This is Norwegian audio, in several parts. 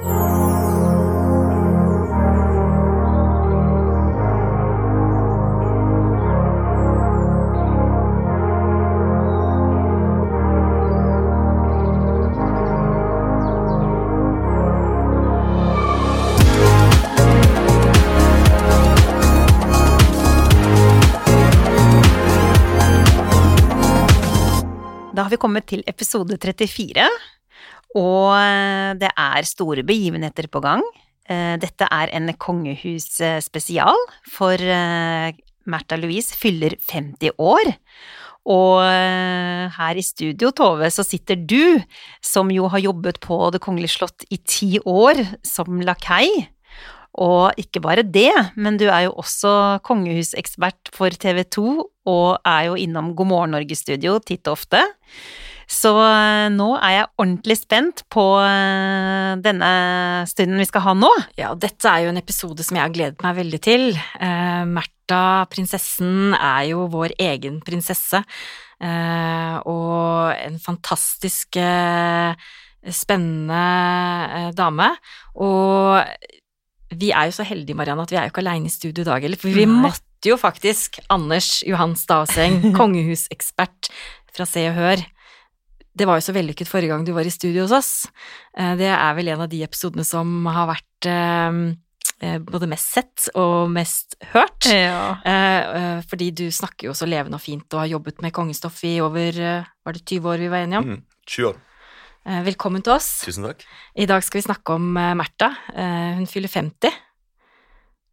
Da har vi kommet til episode 34, og eh, det er store begivenheter på gang. Eh, Dette er en kongehusspesial, for eh, Märtha Louise fyller 50 år. Og her i studio, Tove, så sitter du, som jo har jobbet på Det kongelige slott i ti år som lakei. Og ikke bare det, men du er jo også kongehusekspert for TV 2, og er jo innom God morgen Norge-studio titt og ofte. Så eh, nå er jeg ordentlig spent på eh, denne stunden vi skal ha nå. Ja, og dette er jo en episode som jeg har gledet meg veldig til. Eh, Märtha, prinsessen, er jo vår egen prinsesse, eh, og en fantastisk eh, spennende dame. Og vi er jo så heldige, Marianne, at vi er jo ikke aleine i studio i dag heller, for vi Nei. måtte jo faktisk Anders Johan Stavseng, kongehusekspert fra Se og Hør. Det var jo så vellykket forrige gang du var i studio hos oss. Eh, Det er vel en av de episodene som har vært eh, eh, både mest sett og mest hørt. Ja. Fordi du snakker jo så levende og fint og har jobbet med kongestoff i over Var det 20 år vi var enige om? Mm, 20 år. Eh, Velkommen til oss. Tusen takk. I dag skal vi snakke om Märtha. Eh, Hun fyller 50.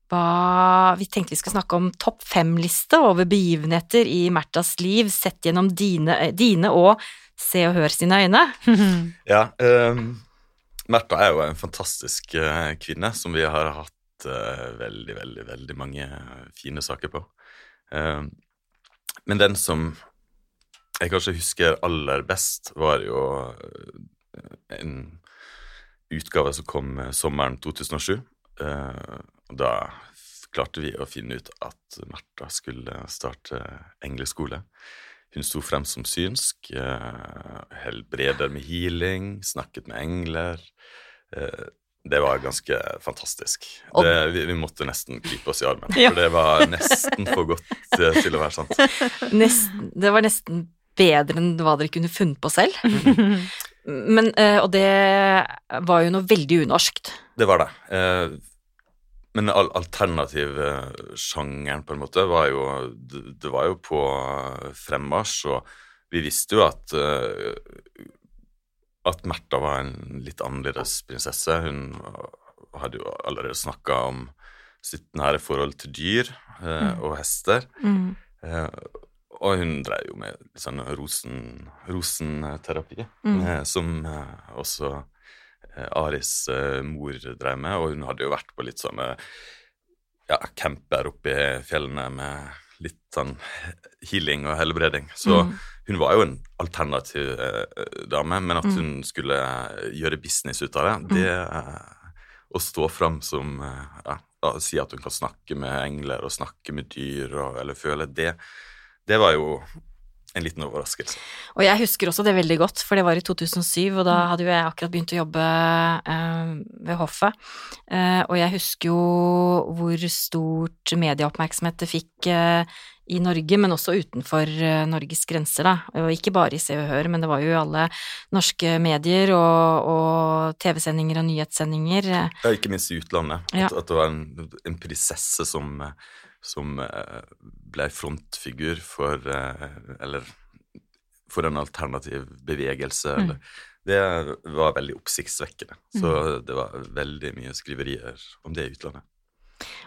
Hva, vi tenkte vi skulle snakke om topp fem-liste over begivenheter i Märthas liv sett gjennom dine, eh, dine og Se og Hør sine øyne. Ja, um, Märtha er jo en fantastisk uh, kvinne som vi har hatt uh, veldig, veldig, veldig mange fine saker på. Um, men den som jeg kanskje husker aller best, var jo en utgave som kom sommeren 2007. Da klarte vi å finne ut at Märtha skulle starte engleskole. Hun sto frem som synsk, eh, helbreder med healing, snakket med engler. Eh, det var ganske fantastisk. Det, vi, vi måtte nesten gripe oss i armen, for det var nesten for godt eh, til å være sant. Nesten, det var nesten bedre enn hva dere kunne funnet på selv. Men, og det var jo noe veldig unorskt. Det var det. Eh, men al alternativsjangeren, på en måte, var jo Det, var jo på fremmarsj, og vi visste jo at eh, at Märtha var en litt annerledes prinsesse. Hun hadde jo allerede snakka om sitt nære forhold til dyr eh, og hester. Eh, og hun drev jo med sånn rosen, rosenterapi, Mm. eh, som eh, også eh, Aris eh, mor drev med, og hun hadde jo vært på litt sånne ja, camper oppe i fjellene med litt sånn healing og helbreding. Så Mm. hun var jo en alternativ eh, dame, men at Mm. hun skulle eh, gjøre business ut av det, det eh, Å stå fram som eh, ja, Si at hun kan snakke med engler og snakke med dyr og, eller føle det, det var jo en liten overraskelse. Og jeg husker også det veldig godt, for det var i 2007, og da hadde jo jeg akkurat begynt å jobbe eh, ved hoffet. Eh, og jeg husker jo hvor stort medieoppmerksomhet det fikk eh, i Norge, men også utenfor eh, Norges grenser, da. Og ikke bare i Se og Hør, men det var jo i alle norske medier og, og TV-sendinger og nyhetssendinger. Ja, ikke minst i utlandet. Ja. At, at det var en, en prinsesse som, eh, som eh, ble frontfigur for eh, Eller for en alternativ bevegelse. Mm. Eller, det var veldig oppsiktsvekkende. Så det var veldig mye skriverier om det i utlandet.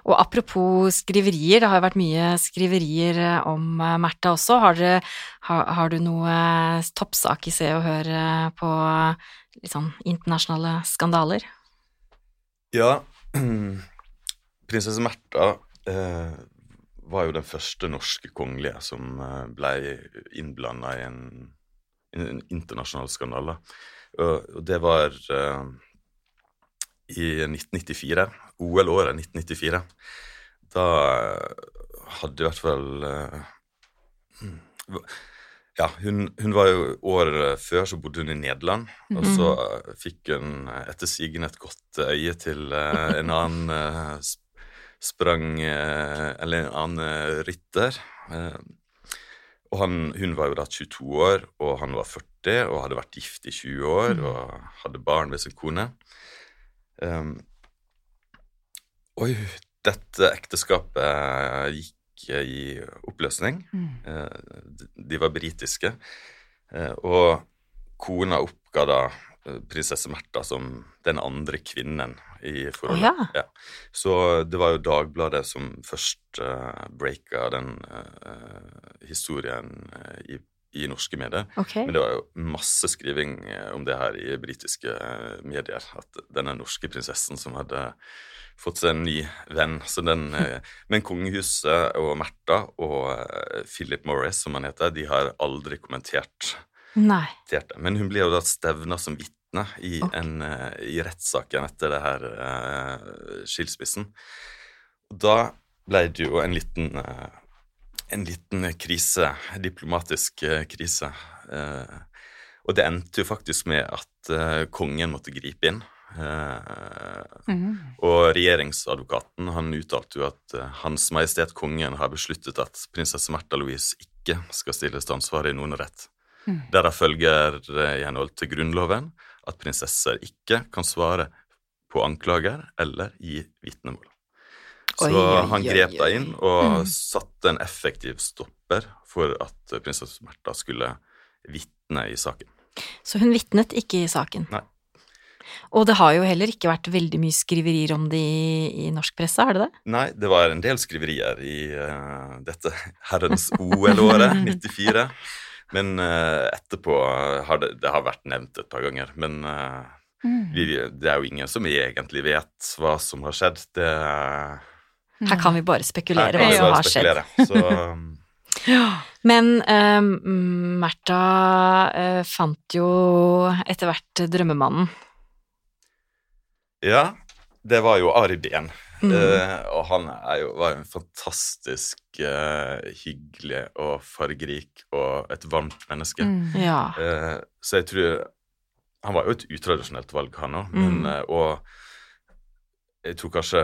Og apropos skriverier, det har jo vært mye skriverier eh, om eh, Märtha også. Har, dere, har, har du noe eh, toppsak i Se og Hør på litt sånn internasjonale skandaler? Ja, prinsesse Märtha eh, var jo den første norske kongelige som ble innblanda i en, en internasjonal skandale. Og det var eh, i 1994, OL-året 1994. Da eh, hadde i hvert fall eh, ja, hun, hun var jo Året før så bodde hun i Nederland, og så eh, fikk hun etter sigende et godt øye til en annen sprang Eller en annen rytter. Og han, hun var jo da 22 år, og han var 40 og hadde vært gift i 20 år og hadde barn ved sin kone. Um, Oi, dette ekteskapet gikk i oppløsning. Mm. De var britiske. Eh, Og kona oppga da eh, prinsesse Märtha som den andre kvinnen i forholdet. Oh, ja. Så det var jo Dagbladet som først uh, breaka den eh, historien eh, i, i norske medier. Okay. Men det var jo masse skriving eh, om det her i britiske eh, medier. At denne norske prinsessen som hadde fått seg en ny venn. Så den, eh, men kongehuset og Märtha og Philip Morris, som han heter, de har aldri kommentert Nei. det. Men hun ble jo da stevna som vitne i, okay. i rettssaken etter det her skilsmissen. Da ble det jo en liten eh, en liten krise, diplomatisk eh, krise. Eh, og det endte jo faktisk med at eh, kongen måtte gripe inn. Eh, Mm. og regjeringsadvokaten han uttalte jo at Hans Majestet Kongen har besluttet at prinsesse Märtha Louise ikke skal stilles til ansvar i noen rett. Mm. Derav følger i henhold til Grunnloven at prinsesser ikke kan svare på anklager eller gi vitnemål. Så Oi, oi, han grep da inn og Mm. satte en effektiv stopper for at prinsesse Märtha skulle vitne i saken. Så hun vitnet ikke i saken? Nei. Og det har jo heller ikke vært veldig mye skriverier om det i, i norsk presse, har det det? Nei, det var en del skriverier i uh, dette herrens OL-året, 94. Men uh, etterpå har det, det har vært nevnt et par ganger. Men uh, Mm. vi, det er jo ingen som egentlig vet hva som har skjedd. Det Her kan vi bare spekulere hva som har skjedd. Så Men um, Märtha uh, fant jo etter hvert drømmemannen. ja, det var jo Behn. Mm. Uh, og han er jo, var jo en fantastisk uh, hyggelig og fargerik og et varmt menneske. Mm. Ja. Uh, så jeg tror Han var jo et utradisjonelt valg, han òg, men Mm. Og jeg tror kanskje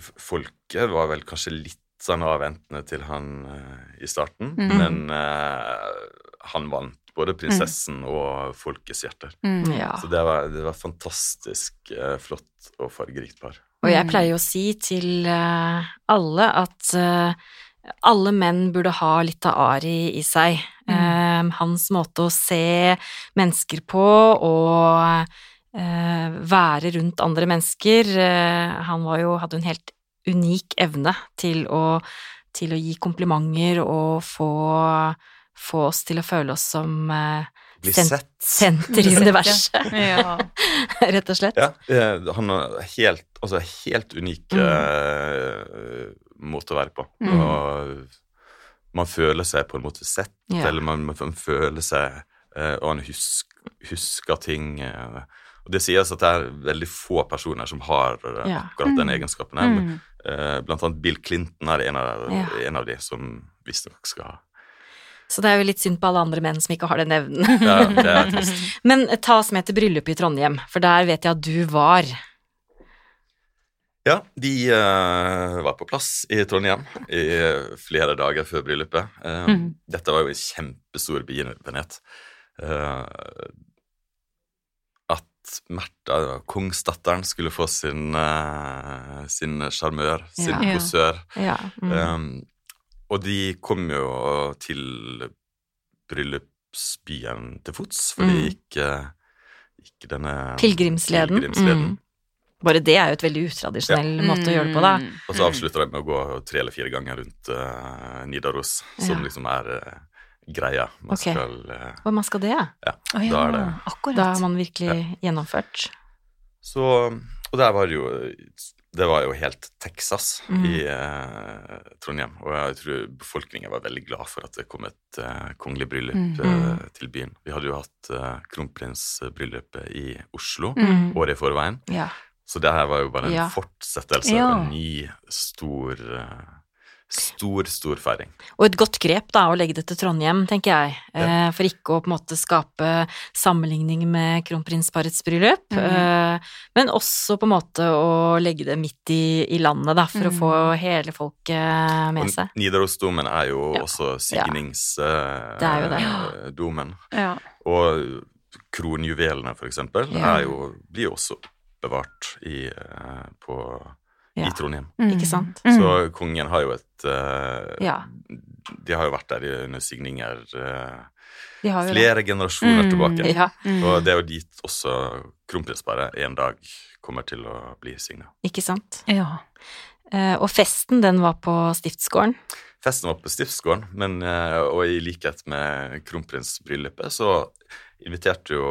folket var vel kanskje litt sånn avventende til han uh, i starten, Mm. men uh, han vant både prinsessen og folkets hjerter. Mm. ja. Så det var, det var fantastisk eh, flott og fargerikt par. Og jeg Mm. pleier å si til eh, alle at eh, alle menn burde ha litt av Ari i seg. Mm. Eh, hans måte å se mennesker på og være rundt andre mennesker eh, Han var jo, hadde en helt unik evne til å, til å gi komplimenter og få, få oss til å føle oss som eh, Bli sett. senter i universet, Ja. rett og slett. Ja, eh, han er helt, altså helt unik Mm. eh, måte å være på. Mm. Og man føler seg på en måte sett, Ja. eller man, man føler seg eh, Og han husk, husker ting. eh, og det sies at det er veldig få personer som har eh, Ja. akkurat den Mm. egenskapen. her, Mm. eh, Blant annet Bill Clinton er en av, Ja. en av de som visstnok skal ha. Så det er jo litt synd på alle andre menn som ikke har den evnen. Ja, det er trist. Men ta oss med til bryllupet i Trondheim, for der vet jeg at du var. Ja, de uh, var på plass i Trondheim i flere dager før bryllupet. Uh, mm. Dette var jo en kjempestor begivenhet. Eh, at Märtha, kongsdatteren, skulle få sin uh, sin sjarmør, sin Ja. posør. Ja. Mm. Um, og de kom jo til bryllupsbyen til fots, for de Mm. gikk, uh, gikk denne Pilegrimsleden. pilegrimsleden. Mm. Bare det er jo et veldig utradisjonell måte å gjøre det på, da. Mm. Og så avslutter de med å gå tre eller fire ganger rundt uh, Nidaros, som Ja. liksom er greia. Man okay. skal uh, Og man skal det? Ja, Oh, ja, da er det akkurat. Da har man virkelig gjennomført. Så Og der var det jo Det var jo helt Texas Mm. i uh, Trondheim, og jeg tror befolkningen var veldig glad for at det kom et uh, kongelig bryllup Mm. eh, til byen. Vi hadde jo hatt uh, kronprinsbryllupet i Oslo Mm. året i forveien, Ja. så det her var jo bare en Ja. fortsettelse Ja. av en ny, stor, eh, Stor, stor feiring. Og et godt grep da, å legge det til Trondheim, tenker jeg, Ja. for ikke å på en måte skape sammenligning med kronprinsparets bryllup, Mm. eh, men også på en måte å legge det midt i, i landet, da, for å Mhm. få hele folket med Og seg. Nidarosdomen er jo Ja. også signingsdomen. Det er jo det. domen. Ja. Og kronjuvelene, for eksempel, Ja. er jo, blir jo også bevart i, eh, på, Ja. i Trondheim. Ikke sant? Mm. Så kongen har jo et uh, Ja. De har jo vært der under signinger uh, De har jo det. flere generasjoner Mm. tilbake. Ja, Mm. Og det er jo dit også kronprinsparet en dag kommer til å bli signa. ikke sant. Ja. Uh, og festen, den var på stiftsgården. Festen var på Stiftsgården, men, og i likhet med kronprinsbryllupet så inviterte jo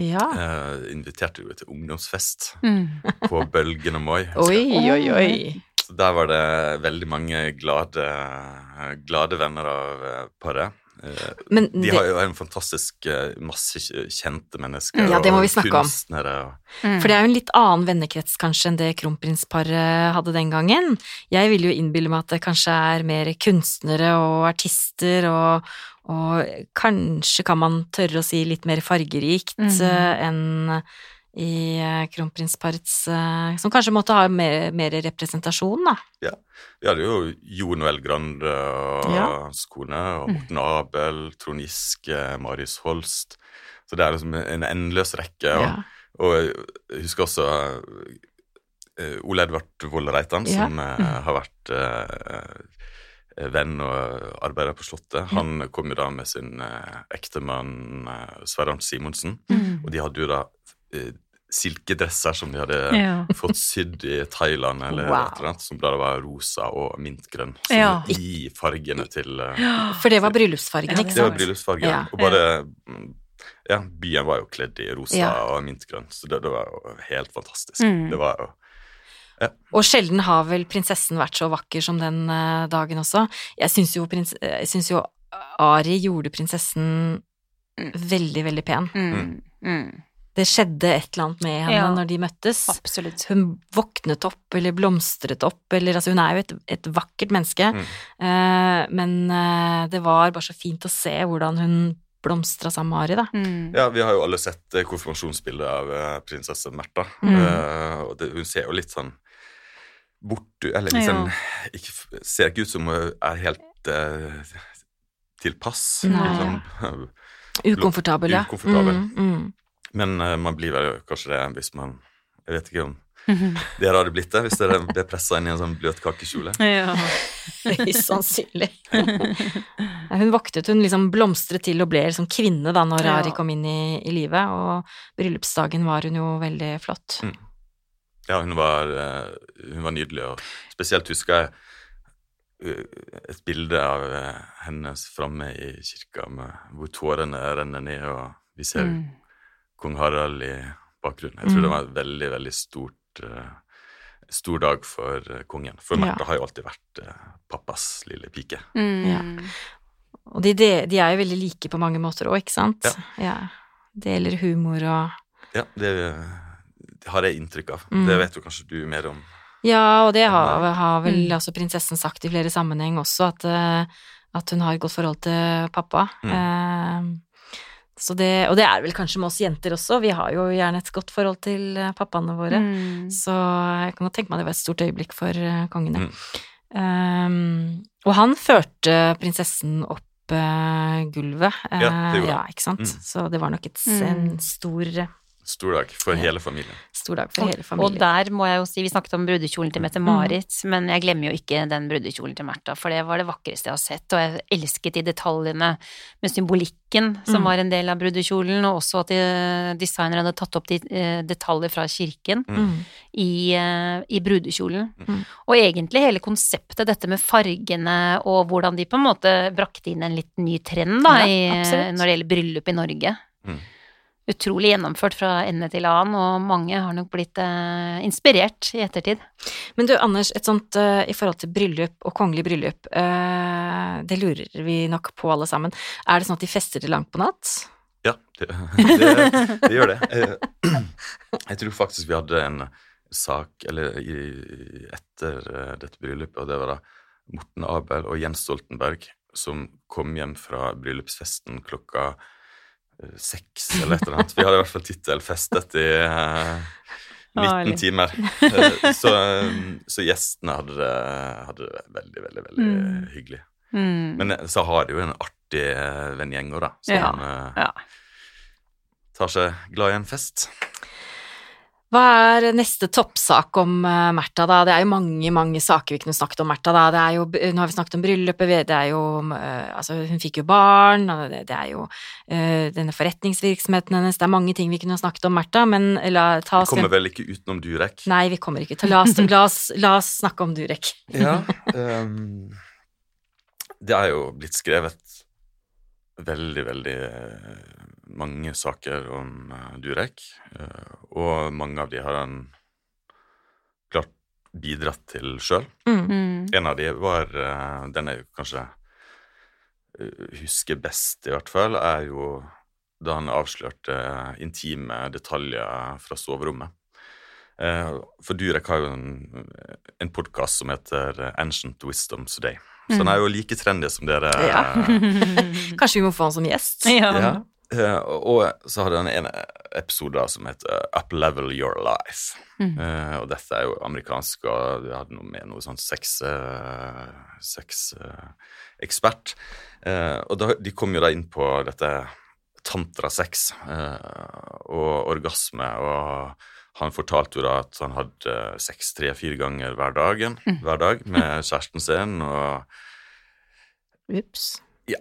Ja. eh, inviterte jo til ungdomsfest Mm. på Bølgen og Moi. Oi, oi, oi. Så der var det veldig mange glade, glade venner av eh, paret. Eh, Men De det, har jo en fantastisk eh, masse kjente mennesker Ja, det må vi snakke om. Mm. For det er jo en litt annen vennekrets kanskje enn det kronprinsparet hadde den gangen. Jeg vil jo innbille meg at det kanskje er mer kunstnere og artister og, og kanskje kan man tørre å si litt mer fargerikt Mhm. eh, enn i eh, kronprinsparets eh, Som kanskje måtte ha mer, mer representasjon, da. vi hadde jo Jo Noel Grande og Ja. hans kone, og Morten Abel, Trond Giske, Marius Holst. Så det er liksom en endeløs rekke. Og, Ja. og jeg husker også eh, Ole Edvard Wold Reitan, Ja. som mm. har vært eh, venn og arbeider på Slottet. Han kom jo da med sin eh, ektemann Sverre Arnt Simonsen, Mm. og de hadde jo da eh, silkedresser som de hadde Ja. fått sydd i Thailand, eller Wow. et eller annet, som da var rosa og mintgrønn. Som Ja. i fargene til uh, For det var bryllupsfargen, ikke sant? Det var bryllupsfargen. Ja. Og bare mm, Ja, byen var jo kledd i rosa Ja. og mintgrønn, så det, det var jo helt fantastisk. Mm. Det var jo Og sjelden har vel prinsessen vært så vakker som den eh, dagen også. Jeg syns jo, prins, eh, jeg syns jo Ari gjorde prinsessen Mm. veldig, veldig pen. Mm. Mm. Det skjedde et eller annet med henne Ja. når de møttes. Absolutt. Hun våknet opp, eller blomstret opp, eller altså hun er jo et, et vakkert menneske, Mm. uh, men uh, det var bare så fint å se hvordan hun blomstra sammen med Ari, da. Mm. Ja, vi har jo alle sett eh, konfirmasjonsbildet av prinsesse Märtha. Mm. uh, og det, hun ser jo litt sånn bort Eller liksom ikke, Ser ikke ut som hun er helt tilpass. Nei. Sånn, Ukomfortabel, ja. Ukomfortabel. Mm, mm. Men uh, man blir vel kanskje det hvis man Jeg vet ikke om Mhm. dere hadde blitt det hvis dere ble pressa inn i en sånn bløtkakekjole. Ja. Høyst sannsynlig. Hun voktet, hun liksom blomstret til og ble liksom kvinne da når Ja. Ari kom inn i, i livet, og bryllupsdagen var hun jo veldig flott. Mm. Ja, hun var, eh, hun var nydelig, og spesielt husker jeg eh, et bilde av hennes henne framme i kirka med, hvor tårene renner ned, og vi ser Mm. Kong Harald i bakgrunnen. Jeg tror Mm. det var et veldig, veldig stort uh, stor dag for eh, kongen. For Ja. Har jo alltid vært uh, pappas lille pike. Mm. Og de, de, de er jo veldig like på mange måter òg, ikke sant? Ja. Deler humor og Ja, det, det har jeg inntrykk av. Mm. Det vet jo kanskje du mer om. Ja, og det har, har vel Mm. altså prinsessen sagt i flere sammenheng også, at, at hun har et godt forhold til pappa. Mm. Så det, og det er vel kanskje med oss jenter også, vi har jo gjerne et godt forhold til eh, pappaene våre. Mm. Så jeg kan godt tenke meg det var et stort øyeblikk for eh, kongene. Mm. Um, og han førte prinsessen opp eh, gulvet. Ja, det gjorde han. ja, ikke sant. Mm. Så det var nok et, Mm. en stor, Stor dag for Ja. hele familien. stor dag for Og, hele og der må jeg jo si, vi snakket om brudekjolen til Mette-Marit, men jeg glemmer jo ikke den brudekjolen til Märtha, for det var det vakreste jeg har sett, og jeg elsket de detaljene med symbolikken som Mm. var en del av brudekjolen, og også at de, designeren hadde tatt opp de eh, detaljer fra kirken Mm. i, eh, i brudekjolen. Mm. Og egentlig hele konseptet, dette med fargene og hvordan de på en måte brakte inn en litt ny trend da, Ja, i, når det gjelder bryllup i Norge. Mm. Utrolig gjennomført fra ende til annen, og mange har nok blitt eh, inspirert i ettertid. Men du, Anders, et sånt eh, i forhold til bryllup og kongelig bryllup, eh, det lurer vi nok på alle sammen. Er det sånn at de fester til langt på natt? Ja, det, det, det gjør det. Jeg, jeg tror faktisk vi hadde en sak eller i, etter eh, dette bryllupet, og det var da Morten Abel og Jens Stoltenberg som kom hjem fra bryllupsfesten klokka eh, seks eller et eller annet. Vi hadde i hvert fall tittel 'Festet i eh, 19 timer'. Eh, så, så, gjestene hadde hadde det veldig, veldig, veldig mm. hyggelig. Mm. Men så har de jo en artig vennegjeng òg, da, som ja. Ja. tar seg glad i en fest. Hva er neste toppsak om uh, Märtha, da? Det er jo mange, mange saker vi kunne snakket om Märtha, da. Det er jo, nå har vi snakket om bryllupet, det er jo uh, Altså, hun fikk jo barn, og det, det er jo uh, denne forretningsvirksomheten hennes Det er mange ting vi kunne snakket om Märtha, men la ta oss Vi kommer vel ikke utenom Durek? Nei, vi kommer ikke til La oss, la oss, la oss snakke om Durek. ja. Um, det er jo blitt skrevet veldig, veldig mange saker om uh, Durek, uh, og mange av de har han klart bidratt til sjøl. Mm. mm. En av de var Den jeg kanskje husker best, i hvert fall, er jo da han avslørte intime detaljer fra soverommet. For Durek har jo en, en podkast som heter Ancient Wisdom Today. Så han mm. er jo like trendy som dere. Ja. Kanskje vi må få han som gjest? Ja. ja. Uh, og så hadde han en episode som heter Up Level Your Life. Mm. Uh, og dette er jo amerikansk, og du hadde noe med noe sånn sex, uh, ekspert. og da, de kom jo da inn på dette tantrasex og orgasme, og han fortalte jo da at han hadde sex tre-fire ganger hver, dagen, mm. hver dag med kjæresten sin, og Ups. Ja,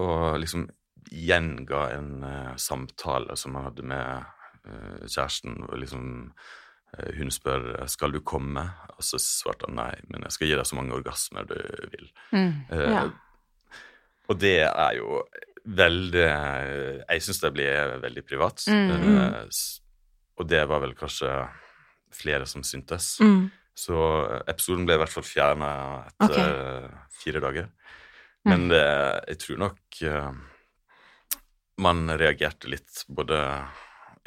og liksom gjenga en uh, samtale som han hadde med uh, kjæresten. og liksom uh, Hun spør skal du komme, og så svarte han nei, men jeg skal gi deg så mange orgasmer du vil. Mm, ja. Og det er jo veldig Jeg syns det blir veldig privat. Mm, og det var vel kanskje flere som syntes. Mm. Så episoden ble i hvert fall fjerna etter okay. fire dager. Men mm. det, jeg tror nok man reagerte litt, både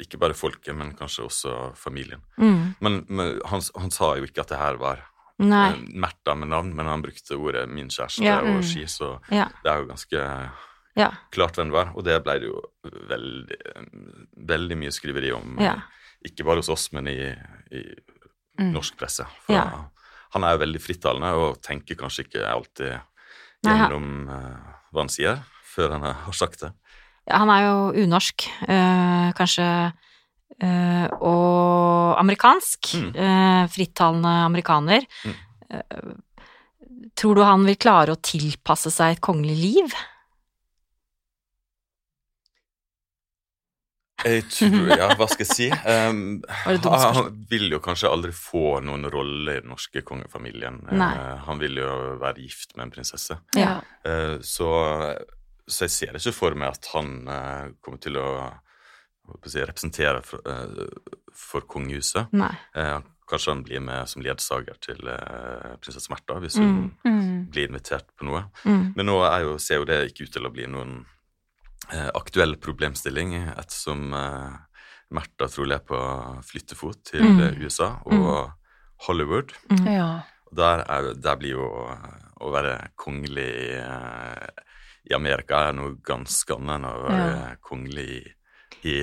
ikke bare folket, men kanskje også familien. Mm. Men, men han, han, sa jo ikke at det her var Nei. Eh, Märtha med navn, men han brukte ordet 'min kjæreste' ja, mm. og 'ski', så ja. det er jo ganske ja. klart hvem det var. Og det ble det jo veldig, veldig mye skriveri om, ikke bare hos oss, men i, i mm. norsk presse. For han er jo veldig frittalende og tenker kanskje ikke alltid gjennom uh, hva han sier, før han har sagt det. Han er jo unorsk, øh, kanskje, øh, og amerikansk. Mm. Øh, frittalende amerikaner. Mm. tror du han vil klare å tilpasse seg et kongelig liv? Jeg tror, ja, hva skal jeg si? Um, han vil jo kanskje aldri få noen rolle i den norske kongefamilien. Uh, han vil jo være gift med en prinsesse. Ja. Uh, så så jeg ser ikke for meg at han uh, kommer til å, å si, representere for, uh, for kongehuset. Kanskje han blir med som ledsager til prinsesse Märtha hvis hun mm. Mm. blir invitert på noe. Mm. Men nå jo, ser jo det ikke ut til å bli noen aktuell problemstilling, ettersom Märtha trolig er på flyttefot til mm. USA og mm. Hollywood. Mm. Ja. Der, er, der, blir jo å være kongelig i Amerika er noe ganske annet enn å være ja. kongelig i, i,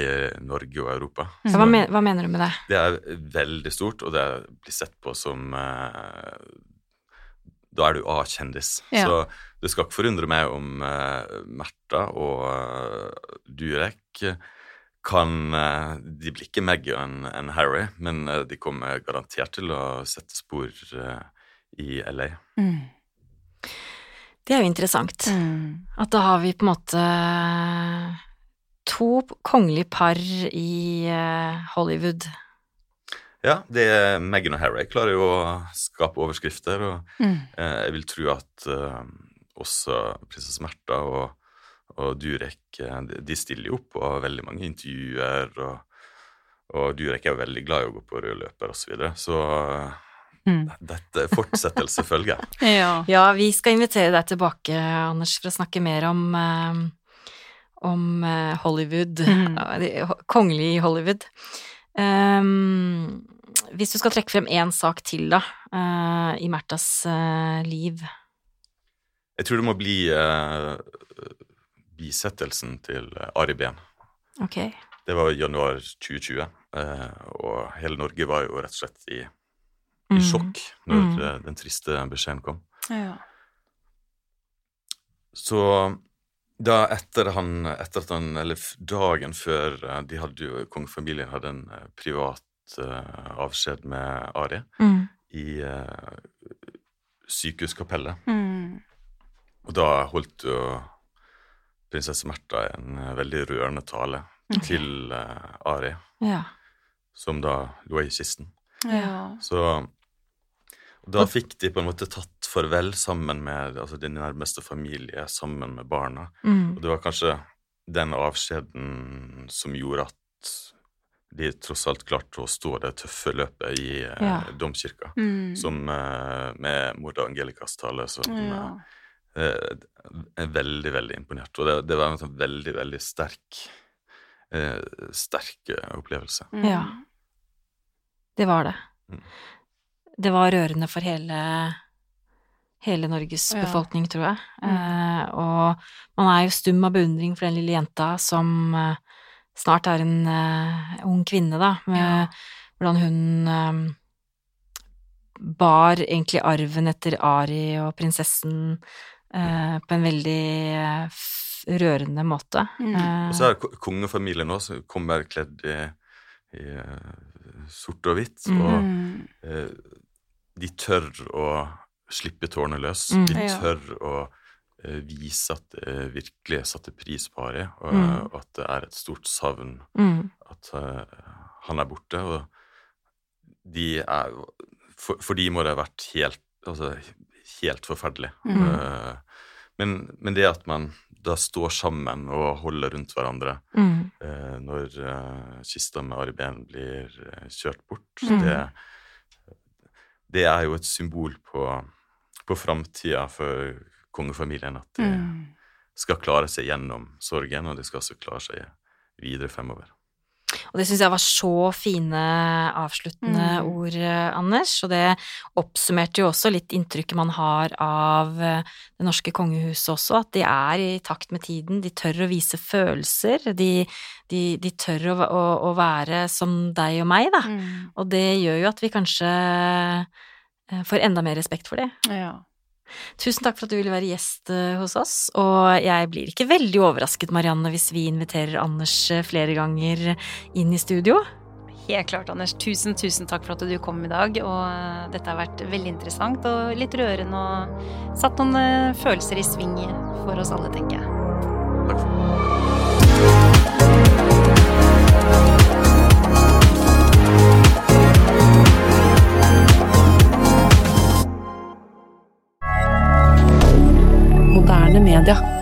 Norge og Europa. Mm. Hva, men, hva, mener du med det? Det er veldig stort, og det blir sett på som uh, Da er du A-kjendis. Ja. Så det skal ikke forundre meg om uh, Märtha og uh, Durek kan De blir ikke Meghan en, Harry, men de kommer garantert til å sette spor i LA. Mm. Det er jo interessant. Mm. At da har vi på en måte to kongelige par i Hollywood. Ja, det er Meghan og Harry klarer jo å skape overskrifter, og mm. eh, jeg vil tro at eh, også prinsesse Märtha og, og, Durek eh, de stiller jo opp og har veldig mange intervjuer, og, og Durek er jo veldig glad i å gå på rød løper osv., så, videre, så Mm. Dette fortsettelse følger. ja. ja. vi skal invitere deg tilbake, Anders, for å snakke mer om, om Hollywood. Mm. Kongelig Hollywood. Um, hvis du skal trekke frem én sak til, da, uh, i Märthas liv, Jeg tror det må bli eh, bisettelsen til Ari Behn. Okay. Det var januar 2020, eh, og hele Norge var jo rett og slett i, i Mm. sjokk når Mm. eh, den triste beskjeden kom. Ja. Så da etter han Etter at han Eller dagen før eh, de hadde jo Kongefamilien hadde en eh, privat eh, avskjed med Ari Mm. i uh, sykehuskapellet. Mm. Og da holdt jo prinsesse Märtha en eh, veldig rørende tale okay. til uh, Ari, Ja. som da lå i kisten. Ja. Så da fikk de på en måte tatt farvel sammen med altså din nærmeste familie, sammen med barna. Mm. Og det var kanskje den avskjeden som gjorde at de tross alt klarte å stå det tøffe løpet i eh, Ja. domkirka. Mm. Som eh, med mor Angelicas tale som ja. eh, er veldig, veldig imponert. Og det, det var en sånn veldig, veldig sterk eh, sterk eh, opplevelse. Mm. Ja. Det var det. Mm. Det var rørende for hele hele Norges Ja. befolkning, tror jeg. Mm. Eh, og man er jo stum av beundring for den lille jenta som eh, snart er en uh, ung kvinne, da, med Ja. hvordan hun um, bar egentlig arven etter Ari og prinsessen uh, på en veldig uh, rørende måte. Mm. Og så er det kongefamilien også, som kommer kledd i, i eh, sort og hvitt. Mm. Og Mm. de tør å slippe tårene løs. Mm. De Ja. tør å vise at det virkelig satte pris på Ari, og, Mm. og at det er et stort savn mm, at uh, han er borte. Og de er For, for de må det ha vært helt, altså, helt forferdelig. Mm. Uh, men, men det at man da står sammen og holder rundt hverandre eh, når eh, kista med Ari Behn blir eh, kjørt bort, Mm. det, det er jo et symbol på, på framtida for kongefamilien. At de Mm. skal klare seg gjennom sorgen, og de skal også klare seg videre fremover. Og det syns jeg var så fine avsluttende Mm. ord, Anders, og det oppsummerte jo også litt inntrykket man har av eh, det norske kongehuset også, at de er i takt med tiden, de tør å vise følelser, de, de, de tør å, å, å være som deg og meg, da. Mm. Og det gjør jo at vi kanskje eh, får enda mer respekt for det. Ja. Tusen takk for at du ville være gjest eh, hos oss, og jeg blir ikke veldig overrasket, Marianne, hvis vi inviterer Anders eh, flere ganger inn i studio. Helt klart, Anders. Tusen, tusen takk for at du kom i dag. Og eh, dette har vært veldig interessant og litt rørende og satt noen følelser i sving for oss alle, tenker jeg. Takk for rien.